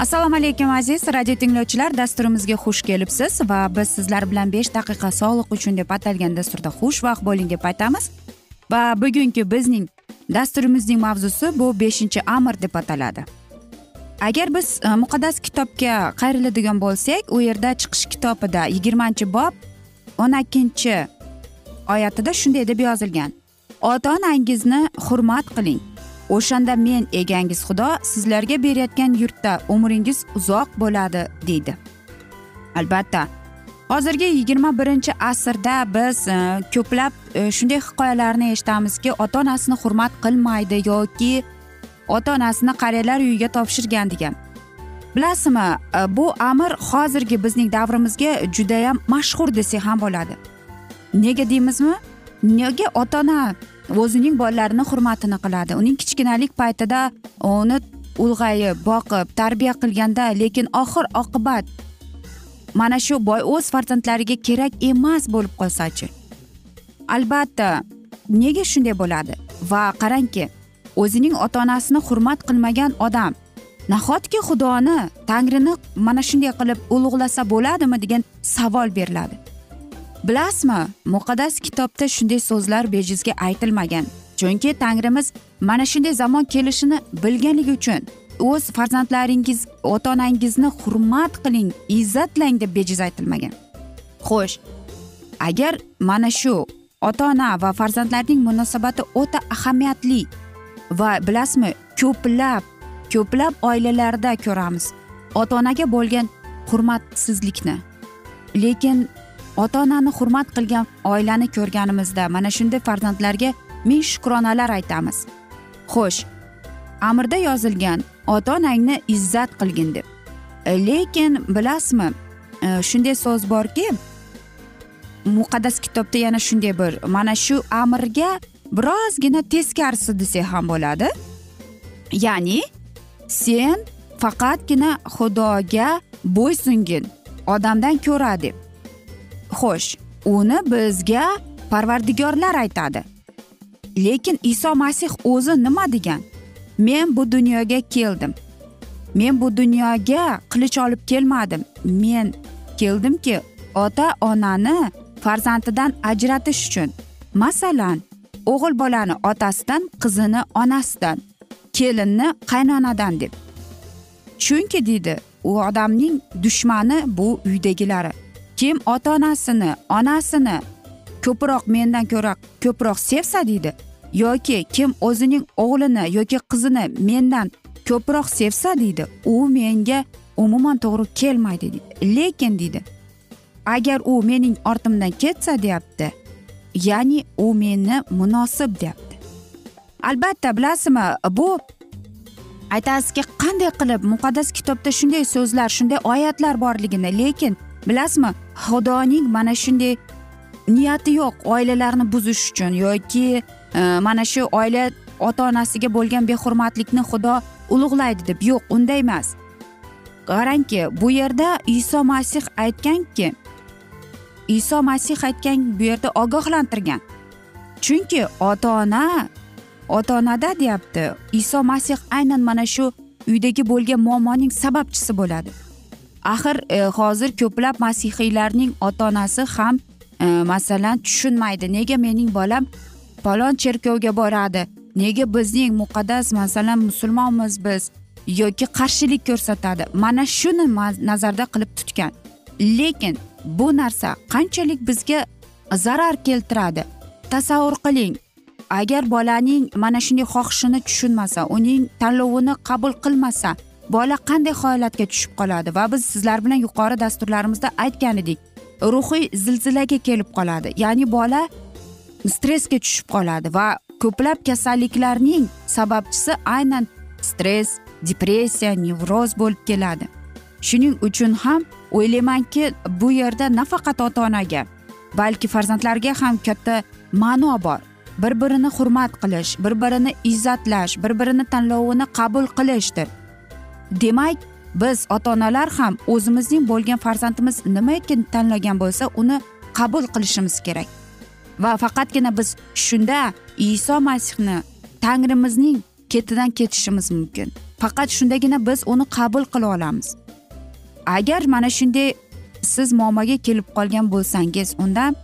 assalomu alaykum aziz radio tinglovchilar. Dasturimizga xush kelibsiz va biz sizlar bilan besh daqiqa sog'liq uchun deb atalgan dasturda xushvaqt bo'ling deb aytamiz. Va bugungi bizning dasturimizning mavzusi bu beshinchi amr deb ataladi. Agar biz e, muqaddas kitobga qayriladigan bo'lsak u yerda chiqish kitobida yigirmanchi bob o'n ikkinchi oyatida shunday deb yozilgan. Ota onangizni hurmat qiling. O'shanda men egangiz xudo sizlarga berayotgan yurtda umringiz uzoq bo'ladi deydi. Albatta hozirgi yigirma birinchi asrda biz e, ko'plab e, shunday hikoyalarni eshitamizki ota onasini hurmat qilmaydi yoki ota onasini qariyalar uyiga topshirgan degan. Bilasizmi e, bu amr hozirgi bizning davrimizga judayam mashhur desak ham bo'ladi. Nega deymizmi? Nega ota ona o'zining bolalarini hurmatini qiladi. Uning kichkinalik paytida uni ulg'ayib boqib tarbiya qilganda lekin oxir oqibat mana shu boy o'z farzandlariga kerak emas bo'lib qolsachi. Albatta nega shunday bo'ladi? Va qarangki o'zining ota onasini hurmat qilmagan odam nahotki xudoni tangrini mana shunday qilib ulug'lasa bo'ladimi degan savol beriladi. Bilasizmi muqaddas kitobda shunday so'zlar bejizga aytilmagan. Chunki tangrimiz mana shunday zamon kelishini bilganligi uchun o'z farzandlaringiz ota onangizni hurmat qiling izzatlang deb bejiz aytilmagan. Xo'sh agar mana shu ota ona va farzandlarning munosabati o'ta ahamiyatli va bilasizmi ko'plab ko'plab oilalarda ko'ramiz ota onaga bo'lgan hurmatsizlikni. Lekin ota onani hurmat qilgan oilani ko'rganimizda mana shunday farzandlarga ming shukronalar aytamiz. Xo'sh amirda yozilgan ota onangni izzat qilgin deb. Lekin bilasizmi e, shunday so'z borki muqaddas kitobda yana shunday bir mana shu amirga birozgina teskarisi desak ham bo'ladi. Ya'ni sen faqatgina xudoga bo'ysungin odamdan ko'ra deb. Xo'sh uni bizga parvardigorlar aytadi. Lekin iso masih o'zi nima degan? Men bu dunyoga keldim. Men bu dunyoga qilich olib kelmadim. Men keldimki ota onani farzandidan ajratish uchun. Masalan o'g'il bolani otasidan qizini onasidan kelinni qaynonadan deb. Chunki deydi u odamning dushmani bu uydagilari. Kim ota onasini onasini ko'proq mendan ko'ra ko'proq sevsa deydi yoki kim o'zining o'g'lini yoki qizini mendan ko'proq sevsa deydi u menga umuman to'g'ri kelmaydi deydi. Lekin deydi agar u mening ortimdan ketsa deyapti ya'ni u meni munosib deyapti. Albatta bilasizmi bu aytasizki qanday qilib muqaddas kitobda shunday so'zlar shunday oyatlar borligini lekin bilasizmi xudoning mana shunday niyati yo'q oilalarni buzish uchun yoki e, mana shu oila ota onasiga bo'lgan behurmatlikni xudo ulug'laydi deb yo'q unday emas. Qarangki bu yerda iso masih aytganki iso masih aytgan bu yerda ogohlantirgan. Chunki ota ona ota onada deyapti iso masih aynan mana shu uydagi bo'lgan muammoning sababchisi bo'ladi. Axir e, hozir ko'plab masihiylarning ota onasi ham e, masalan tushunmaydi. Nega mening bolam falon cherkovga boradi? Nega bizning muqaddas masalan musulmonmiz biz yoki qarshilik ko'rsatadi? Mana shuni nazarda qilib tutgan. Lekin bu narsa qanchalik bizga zarar keltiradi? Tasavvur qiling. Agar bolaning mana shunday xohishini tushunmasa uning tanlovini qabul qilmasa bola qanday holatga tushib qoladi va biz sizlar bilan yuqori dasturlarimizda aytgan edik ruhiy zilzilaga kelib qoladi ya'ni bola stressga tushib qoladi va ko'plab kasalliklarning sababchisi aynan stress depressiya nevroz bo'lib keladi. Shuning uchun ham o'ylaymanki bu yerda nafaqat ota onaga balki farzandlarga ham katta ma'no bor. Bir birini hurmat qilish bir birini izzatlash bir birini tanlovini qabul qilishdir. Demak biz ota onalar ham o'zimizning bo'lgan farzandimiz nimaki tanlagan bo'lsa uni qabul qilishimiz kerak. Va faqatgina biz shunda iso masihni tangrimizning ketidan ketishimiz mumkin. Faqat shundagina biz uni qabul qila olamiz. Agar mana shunday siz muammoga kelib qolgan bo'lsangiz unda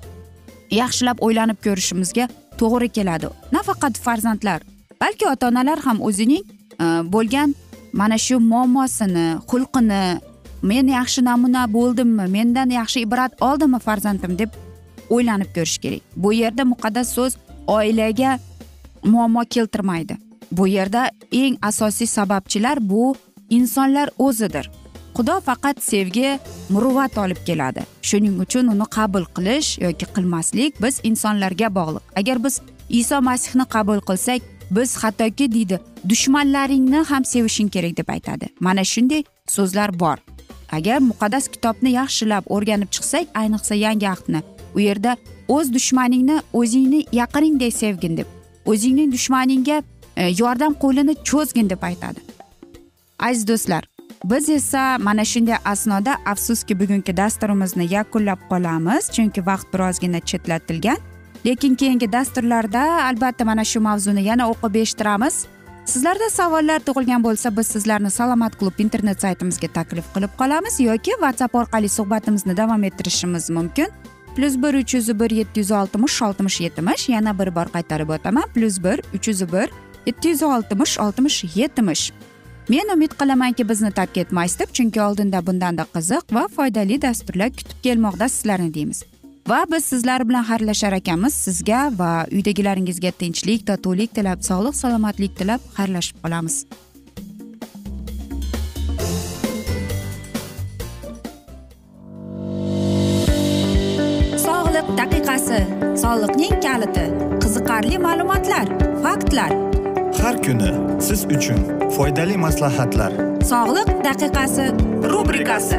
yaxshilab o'ylanib ko'rishimizga to'g'ri keladi. Nafaqat farzandlar balki ota onalar ham o'zining e, bo'lgan mana shu muammosini xulqini men yaxshi namuna bo'ldimmi mendan yaxshi ibrat oldimi farzandim deb o'ylanib ko'rish kerak. Bu yerda muqaddas so'z oilaga muammo keltirmaydi. Bu yerda eng asosiy sababchilar bu insonlar o'zidir. Xudo faqat sevgi muruvvat olib keladi. Shuning uchun uni qabul qilish yoki qilmaslik biz insonlarga bog'liq. Agar biz iso masihni qabul qilsak biz hattoki deydi dushmanlaringni ham sevishing kerak deb aytadi. Mana shunday so'zlar bor. Agar muqaddas kitobni yaxshilab o'rganib chiqsak ayniqsa yangi ahdni u yerda o'z dushmaningni o'zingni yaqiningdek sevgin deb o'zingning dushmaningga e, yordam qo'lini cho'zgin deb aytadi. Aziz do'stlar biz esa mana shunday asnoda afsuski bugungi dasturimizni yakunlab qolamiz chunki vaqt birozgina chetlatilgan. Lekin keyingi dasturlarda albatta mana shu mavzuni yana o'qib eshittiramiz. Sizlarda savollar tug'ilgan bo'lsa biz sizlarni salomat klub internet saytimizga taklif qilib qolamiz yoki whatsapp orqali suhbatimizni davom ettirishimiz mumkin. Plyus bir uch yuz bir yetti yuz oltmish oltmish yetmish yana bir bor qaytarib o'taman. Plyus bir uch yuz bir yetti yuz oltmish oltmish yetmish. Men umid qilamanki bizni tark etmaysiz deb chunki oldinda bundanda qiziq va foydali dasturlar kutib kelmoqda sizlarni deymiz. Va biz sizlar bilan xayrlashar ekanmiz. Sizga va uydagilaringizga tinchlik totuvlik tilab sog'lik salomatlik tilab xayrlashib qolamiz. Sog'liq daqiqasi soliqning kaliti qiziqarli ma'lumotlar faktlar. Har kuni siz uchun foydali maslahatlar. Sog'liq daqiqasi rubrikasi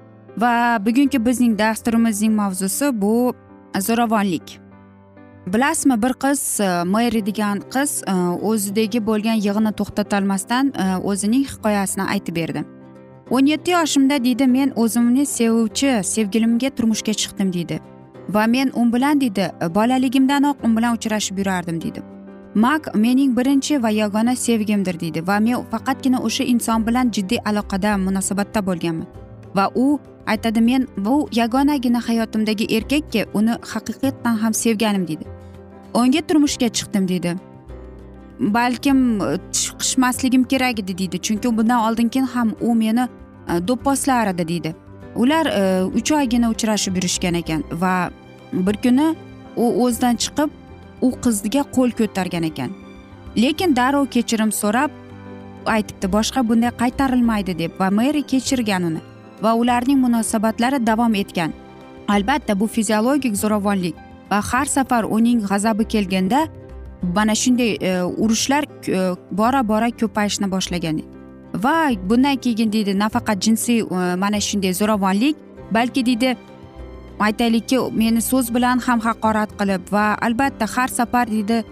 Va bugungi bizning dasturimizning mavzusi bu zo'ravonlik. Bilasizmi bir qiz e, meri degan qiz e, o'zidagi bo'lgan yig'ini to'xtatolmasdan e, o'zining hikoyasini aytib berdi. o'n yetti yoshimda deydi men o'zimni sevuvchi sevgilimga turmushga chiqdim deydi. Va men u bilan deydi bolaligimdanoq u bilan uchrashib yurardim deydi. Mak mening birinchi va yagona sevgimdir deydi. Va men faqatgina o'sha inson bilan jiddiy aloqada munosabatda bo'lganman. Va u aytadi men bu yagonagina hayotimdagi erkakka uni haqiqatdan ham sevganim deydi unga turmushga chiqdim deydi balkim e, chiqishmasligim kerak edi deydi chunki bundan oldingi ham u meni e, do'pposlar edi deydi ular e, uch oygina uchrashib yurishgan ekan va bir kuni u o'zidan chiqib u qizga qo'l ko'targan ekan. Lekin darrov kechirim so'rab aytibdi boshqa bunday qaytarilmaydi deb va meri kechirgan uni. Va ularning munosabatlari davom etgan. Albatta bu fiziologik zo'ravonlik va har safar uning g'azabi kelganda mana shunday e, urushlar e, bora bora ko'payishni boshlagan. Va bundan keyin deydi nafaqat jinsiy e, mana shunday zo'ravonlik balki deydi aytaylikki meni so'z bilan ham haqorat qilib va albatta har safar deydi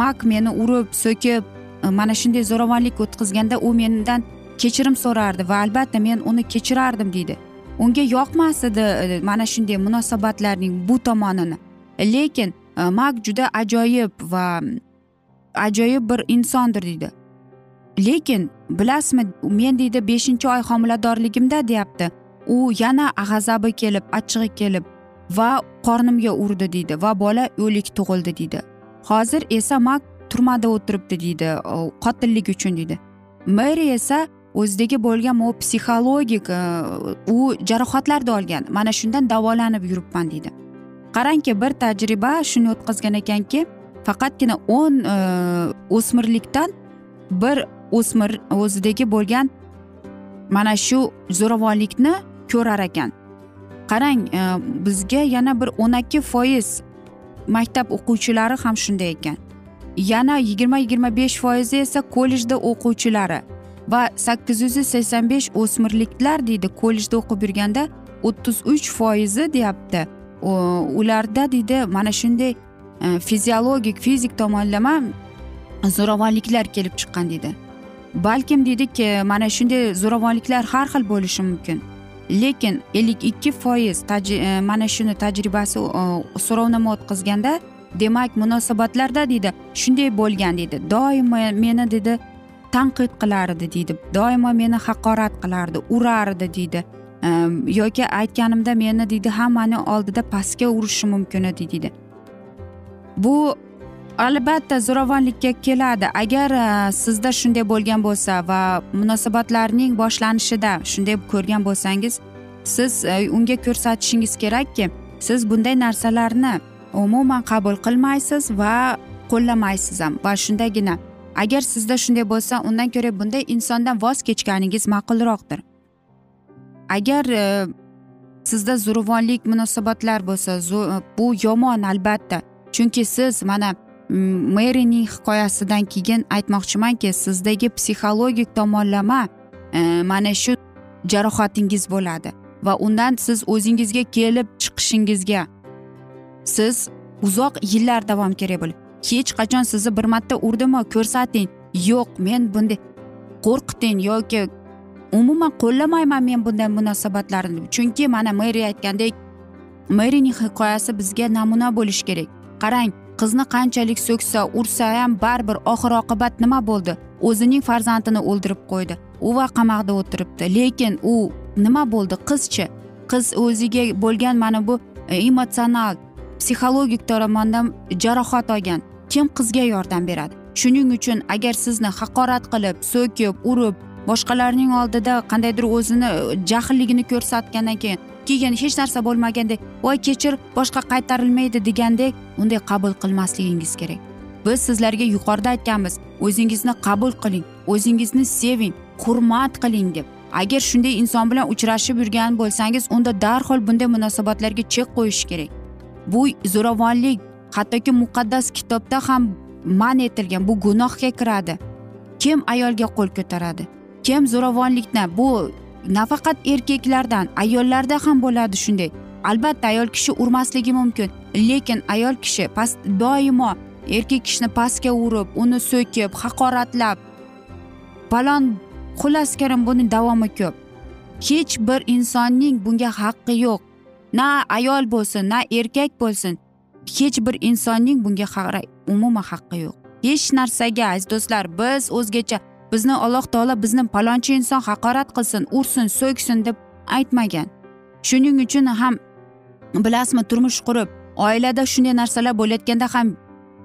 mak meni urib so'kib e, mana shunday zo'ravonlik o'tkazganda u mendan kechirim so'rardi va albatta men uni kechirardim deydi. Unga yoqmas edi mana shunday munosabatlarning bu tomonini. Lekin e, mak juda ajoyib va ajoyib bir insondir deydi. Lekin bilasizmi men deydi beshinchi oy homiladorligimda deyapti. U yana g'azabi kelib achchig'i kelib va qornimga urdi deydi va bola o'lik tug'ildi deydi. Hozir esa mak turmada o'tiribdi deydi qotillik uchun deydi. Meri esa o'zidagi bo'lgan u psixologik u jarohatlarni olgan. Mana shundan davolanib yuribman deydi. Qarangki bir tajriba shuni o'tkazgan ekanki faqatgina o'n e, o'smirlikdan bir o'smir o'zidagi bo'lgan mana shu zo'ravonlikni ko'rar ekan. Qarang e, bizga yana bir o'n ikki foiz maktab o'quvchilari ham shunday ekan. Yana yigirma yigirma besh foizi esa kollejda o'quvchilari. Va sakkiz yuz sakson besh o'smirliklar deydi. Kollejda o'qib yurganda o'ttiz uch foizi deyapti. Ularda deydi mana shunday e, fiziologik fizik tomonlama zo'ravonliklar kelib chiqqan deydi. Balkim deydik mana shunday zo'ravonliklar har xil bo'lishi mumkin. Lekin ellik ikki foiz e, mana shuni tajribasi e, so'rovnoma o'tkazganda demak munosabatlarda deydi shunday bo'lgan deydi. Doimo meni deydi tanqid qilardi deydi doimo meni haqorat qilardi urardi deydi. Yoki aytganimda meni deydi hammani oldida pastga urishi mumkin edi deydi. Bu albatta zo'ravonlikka keladi. Agar e, sizda shunday bo'lgan bo'lsa va munosabatlarning boshlanishida shunday ko'rgan bo'lsangiz siz e, unga ko'rsatishingiz kerakki siz bunday narsalarni umuman qabul qilmaysiz va qo'llamaysiz ham va shundagina agar sizda shunday bo'lsa undan ko'ra bunday insondan voz kechganingiz ma'qulroqdir. Agar e, sizda zo'ravonlik munosabatlar bo'lsa e, bu yomon albatta. Chunki siz mana merining hikoyasidan keyin aytmoqchimanki sizdagi psixologik tomonlama e, mana shu jarohatingiz bo'ladi va undan siz o'zingizga kelib chiqishingizga siz uzoq yillar davom kerak bo'ladi hech qachon sizni bir marta urdimi ko'rsating yo'q men bunday qo'rqiting yoki umuman qo'llamayman men bunday munosabatlarni. Chunki mana meri aytgandek merining hikoyasi bizga namuna bo'lishi kerak. Qarang qizni qanchalik so'ksa ursa ham baribir oxir oqibat nima bo'ldi? O'zining farzandini o'ldirib qo'ydi. U va qamoqda o'tiribdi. Lekin u nima bo'ldi qizchi? Qiz o'ziga bo'lgan mana bu e, emotsional psixologik tomondan jarohat olgan. Kim qizga yordam beradi? Shuning uchun agar sizni haqorat qilib so'kib urib boshqalarning oldida qandaydir o'zini e, jahlligini ko'rsatgandan keyin keyin hech narsa bo'lmagandek voy kechir boshqa qaytarilmaydi degandek unday qabul qilmasligingiz kerak. Biz sizlarga yuqorida aytganmiz o'zingizni qabul qiling o'zingizni seving hurmat qiling deb. Agar shunday inson bilan uchrashib yurgan bo'lsangiz unda darhol bunday munosabatlarga chek qo'yish kerak. Bu zo'ravonlik hattoki muqaddas kitobda ham man etilgan bu gunohga kiradi. Kim ayolga qo'l ko'taradi? Kim zo'ravonlikni bu nafaqat erkaklardan ayollarda ham bo'ladi shunday. Albatta ayol kishi urmasligi mumkin lekin ayol kishi past doimo erkak kishini pastga urib uni so'kib haqoratlab falon xullas karim buni davomi ko'p. Hech bir insonning bunga haqqi yo'q. Na ayol bo'lsin na erkak bo'lsin. Hech bir insonning bunga umuman haqqi yo'q. Hech narsaga aziz do'stlar biz o'zgacha bizni alloh taolo bizni palonchi inson haqorat qilsin ursin so'ksin deb aytmagan. Shuning uchun ham bilasizmi turmush qurib oilada shunday narsalar bo'layotganda ham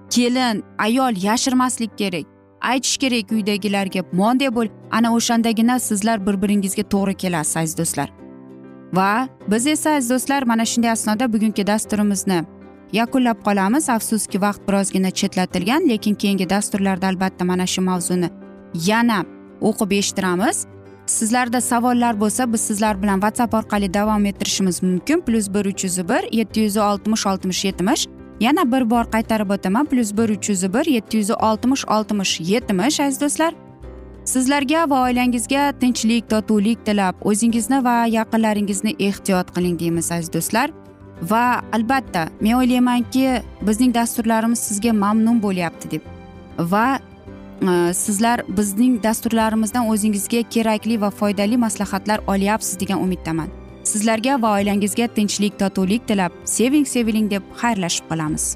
kelin ayol yashirmaslik kerak. Aytish kerak uydagilarga monday bo'l ana o'shandagina sizlar bir biringizga to'g'ri kelasiz aziz do'stlar. Va biz esa aziz do'stlar mana shunday asnoda bugungi dasturimizni yakunlab qolamiz. Afsuski vaqt birozgina chetlatilgan lekin keyingi dasturlarda albatta mana shu mavzuni yana o'qib eshittiramiz. Sizlarda savollar bo'lsa biz sizlar bilan whatsapp orqali davom ettirishimiz mumkin. Plyus bir uch yuz bir yetti yuz oltmish oltmish yetmish. Yana bir bor qaytarib o'taman. Plyus bir uch yuz bir yetti yuz oltmish oltmish yetmish aziz do'stlar. Sizlarga va oilangizga tinchlik totuvlik tilab o'zingizni va yaqinlaringizni ehtiyot qiling deymiz aziz do'stlar. Va albatta men o'ylaymanki bizning dasturlarimiz sizga mamnun bo'lyapti deb. Va e, sizlar bizning dasturlarimizdan o'zingizga kerakli va foydali maslahatlar olyapsiz degan umiddaman. Sizlarga va oilangizga tinchlik totuvlik tilab seving seviling deb xayrlashib qolamiz.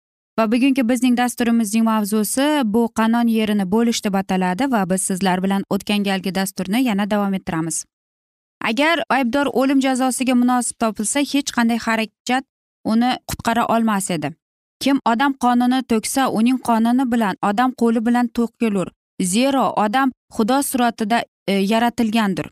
Va bugungi bizning dasturimizning mavzusi bu qanon yerini bo'lish deb ataladi va biz sizlar bilan o'tgan galgi dasturni yana davom ettiramiz. Agar aybdor o'lim jazosiga munosib topilsa hech qanday harakat uni qutqara olmas edi. Kim odam qonini to'ksa uning qonini bilan odam qo'li bilan to'kilur zero odam xudo suratida e, yaratilgandir.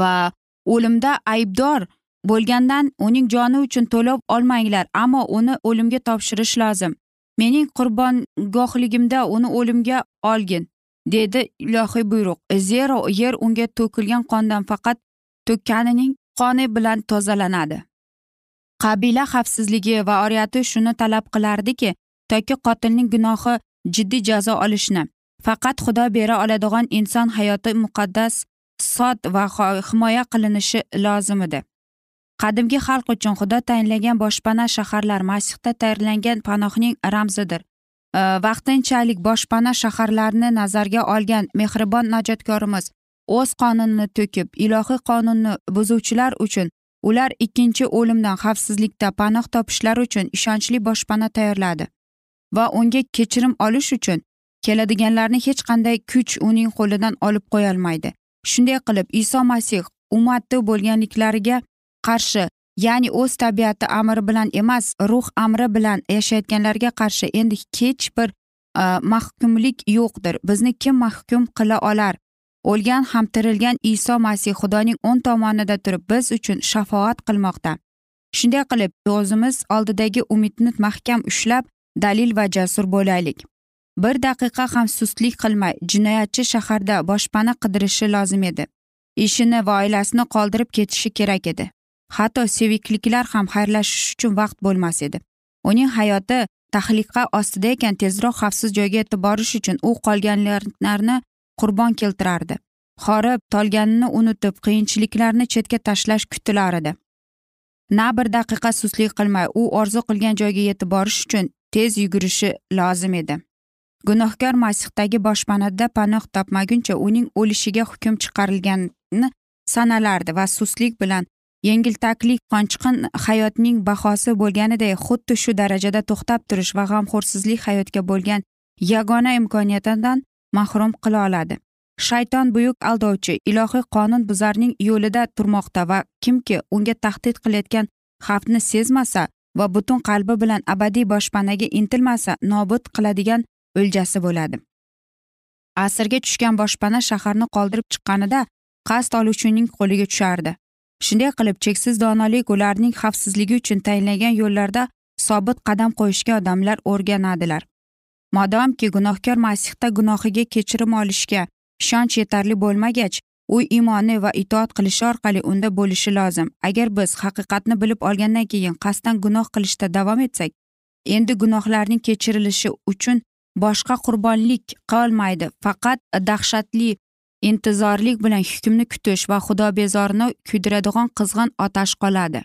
Va o'limda aybdor bo'lgandan uning joni uchun to'lov olmanglar ammo uni o'limga topshirish lozim. Mening qurbongohligimda uni o'limga olgin dedi ilohiy buyruq. Zero yer unga to'kilgan qondan faqat to'kkanining qoni bilan tozalanadi. Qabila xavfsizligi va oriyati shuni talab qilardiki toki qotilning gunohi jiddiy jazo olishni faqat xudo bera oladigan inson hayoti muqaddas sot va himoya qilinishi lozim edi. Qadimgi xalq uchun xudo tayinlagan boshpana shaharlar masihda tayyorlangan panohning ramzidir. Vaqtinchalik boshpana shaharlarni nazarga olgan mehribon najotkorimiz o'z qonunini to'kib ilohiy qonunni buzuvchilar uchun ular ikkinchi o'limdan xavfsizlikda panoh topishlari uchun ishonchli boshpana tayyorladi va unga kechirim olish uchun keladiganlarni hech qanday kuch uning qo'lidan olib qo'yolmaydi. Shunday qilib iso masih ummati bo'lganliklariga qarshi ya'ni o'z tabiati amri bilan emas ruh amri bilan yashayotganlarga qarshi endi hech bir e, mahkumlik yo'qdir. Bizni kim mahkum qila olar? O'lgan ham tirilgan iso masih xudoning o'ng tomonida turib biz uchun shafoat qilmoqda. Shunday qilib o'zimiz oldidagi umidni mahkam ushlab dalil va jasur bo'laylik. Bir daqiqa ham sustlik qilmay jinoyatchi shaharda boshpana qidirishi lozim edi. Ishini va oilasini qoldirib ketishi kerak edi. Hatto sevikliklar ham xayrlashish uchun vaqt bo'lmas edi. Uning hayoti tahliqa ostida ekan tezroq xavfsiz joyga yetib borish uchun u qolganlarni qurbon keltirardi. Horib tolganini unutib qiyinchiliklarni chetga tashlash kutilar edi. Na bir daqiqa sustlik qilmay u orzu qilgan joyga yetib borish uchun tez yugurishi lozim edi. Gunohkor masihdagi boshpanada panoh topmaguncha uning o'lishiga hukm chiqarilgani sanalardi va sustlik bilan yengiltaklik qonchiqin hayotning bahosi bo'lganiday xuddi shu darajada to'xtab turish va g'amxo'rsizlik hayotga bo'lgan yagona imkoniyatidan mahrum qila oladi. Shayton buyuk aldovchi ilohiy qonun buzarning yo'lida turmoqda va kimki unga tahdid qilayotgan xavfni sezmasa va butun qalbi bilan abadiy boshpanaga intilmasa nobud qiladigan o'ljasi bo'ladi. Asrga tushgan boshpana shaharni qoldirib chiqqanida qasd oluvchining qo'liga tushardi. Shunday qilib cheksiz donolik ularning xavfsizligi uchun tayinlangan yo'llarda sobit qadam qo'yishga odamlar o'rganadilar. Modomki gunohkor masihda gunohiga kechirim olishga ishonch yetarli bo'lmagach u iymoni va itoat qilishi orqali unda bo'lishi lozim. Agar biz haqiqatni bilib olgandan keyin qasddan gunoh qilishda davom etsak endi gunohlarning kechirilishi uchun boshqa qurbonlik qolmaydi faqat dahshatli intizorlik bilan hukmni kutish va xudobezorini kuydiradigan qizg'in otash qoladi.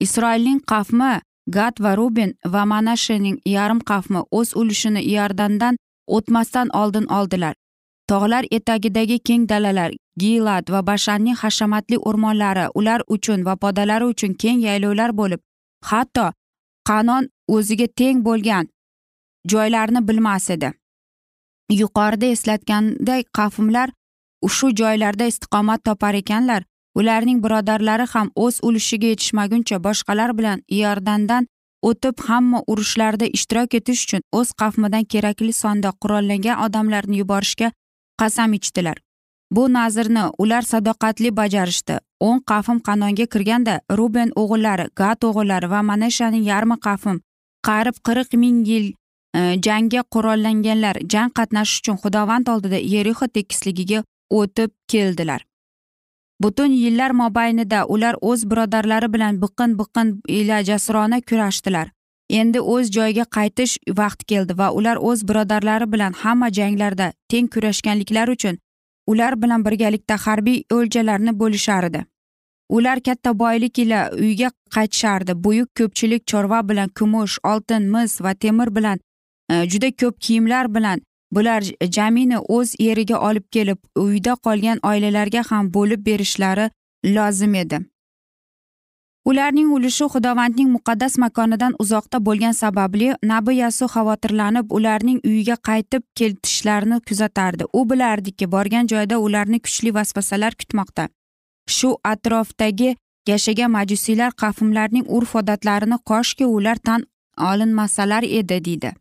Isroilning qavmi gad va rubin va manashening yarim qavmi o'z ulushini iordandan o'tmasdan oldin oldilar. Tog'lar etagidagi keng dalalar gilad va bashanning hashamatli o'rmonlari ular uchun va podalari uchun keng yaylovlar bo'lib hatto qanon o'ziga teng bo'lgan joylarni bilmas edi. Yuqorida eslatganday qavmlar shu joylarda istiqomat topar ekanlar. Ularning birodarlari ham o'z ulushiga yetishmaguncha boshqalar bilan iordandan o'tib hamma urushlarda ishtirok etish uchun o'z qavmidan kerakli sonda qurollangan odamlarni yuborishga qasam ichdilar. Bu nazrni ular sadoqatli bajarishdi. O'n qavm qanonga kirganda ruben o'g'illari gad o'g'illari va manashaning yarmi qavm qarib qirq ming yil e, jangga qurollanganlar jang qatnashish uchun xudovand oldida yerixo tekisligiga o'tib keldilar. Butun yillar mobaynida ular o'z birodarlari bilan biqin biqin ila jasurona kurashdilar. Endi o'z joyiga qaytish vaqti keldi va ular o'z birodarlari bilan hamma janglarda teng kurashganliklari uchun ular bilan birgalikda harbiy o'ljalarni bo'lishardi. Ular katta boylik ila uyga qaytishardi. Buyuk ko'pchilik chorva bilan kumush oltin mis va temir bilan e, juda ko'p kiyimlar bilan bular jamini o'z yeriga olib kelib uyda qolgan oilalarga ham bo'lib berishlari lozim edi. Ularning ulushi xudovandning muqaddas makonidan uzoqda bo'lgani sababli nabi yasu xavotirlanib ularning uyiga qaytib ketishlarini kuzatardi. U bilardiki borgan joyda ularni kuchli vasvasalar kutmoqda. Shu atrofdagi yashagan majusiylar qavmlarning urf odatlarini koshki ular tan olinmasalar edi deydi.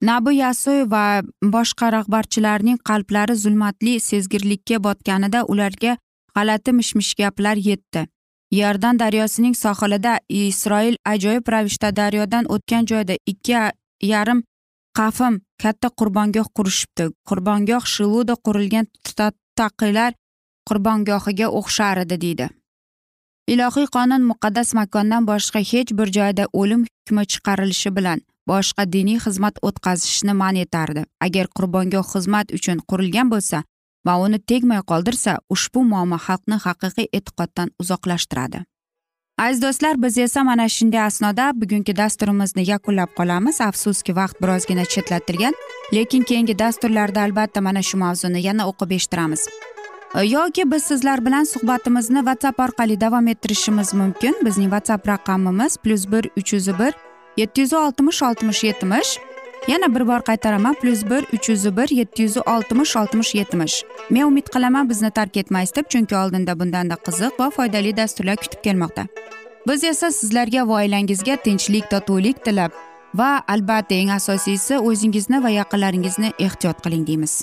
Nabi yasoy va boshqa rahbarchilarning qalblari zulmatli sezgirlikka botganida ularga g'alati mish mish gaplar yetdi. Yordan daryosining sohilida isroil ajoyib ravishda daryodan o'tgan joyda ikki yarim qafim katta qurbongoh qurishibdi. Qurbongoh shiluda qurilgan taqilar qurbongohiga o'xshar edi deydi. Ilohiy qonun muqaddas makondan boshqa hech bir joyda o'lim hukmi chiqarilishi bilan boshqa diniy xizmat o'tkazishni man etardi. Agar qurbongoh xizmat uchun qurilgan bo'lsa va uni tegmay qoldirsa ushbu muammo xalqni haqiqiy e'tiqoddan uzoqlashtiradi. Aziz do'stlar biz esa mana shunday asnoda bugungi dasturimizni yakunlab qolamiz. Afsuski vaqt birozgina chetlatilgan lekin keyingi dasturlarda albatta mana shu mavzuni yana o'qib eshittiramiz. E, yoki biz sizlar bilan suhbatimizni whatsapp orqali davom ettirishimiz mumkin. Bizning whatsapp raqamimiz plyus bir uch yuz bir yetti yuz oltmish oltmish yetmish. Yana bir bor qaytaraman plyus bir uch yuz bir yetti yuz oltmish oltmish yetmish. Men umid qilaman bizni tark etmaysiz deb chunki oldinda bundanda qiziq va foydali dasturlar kutib kelmoqda. Biz esa sizlarga va oilangizga tinchlik totuvlik tilab va albatta eng asosiysi o'zingizni va yaqinlaringizni ehtiyot qiling deymiz.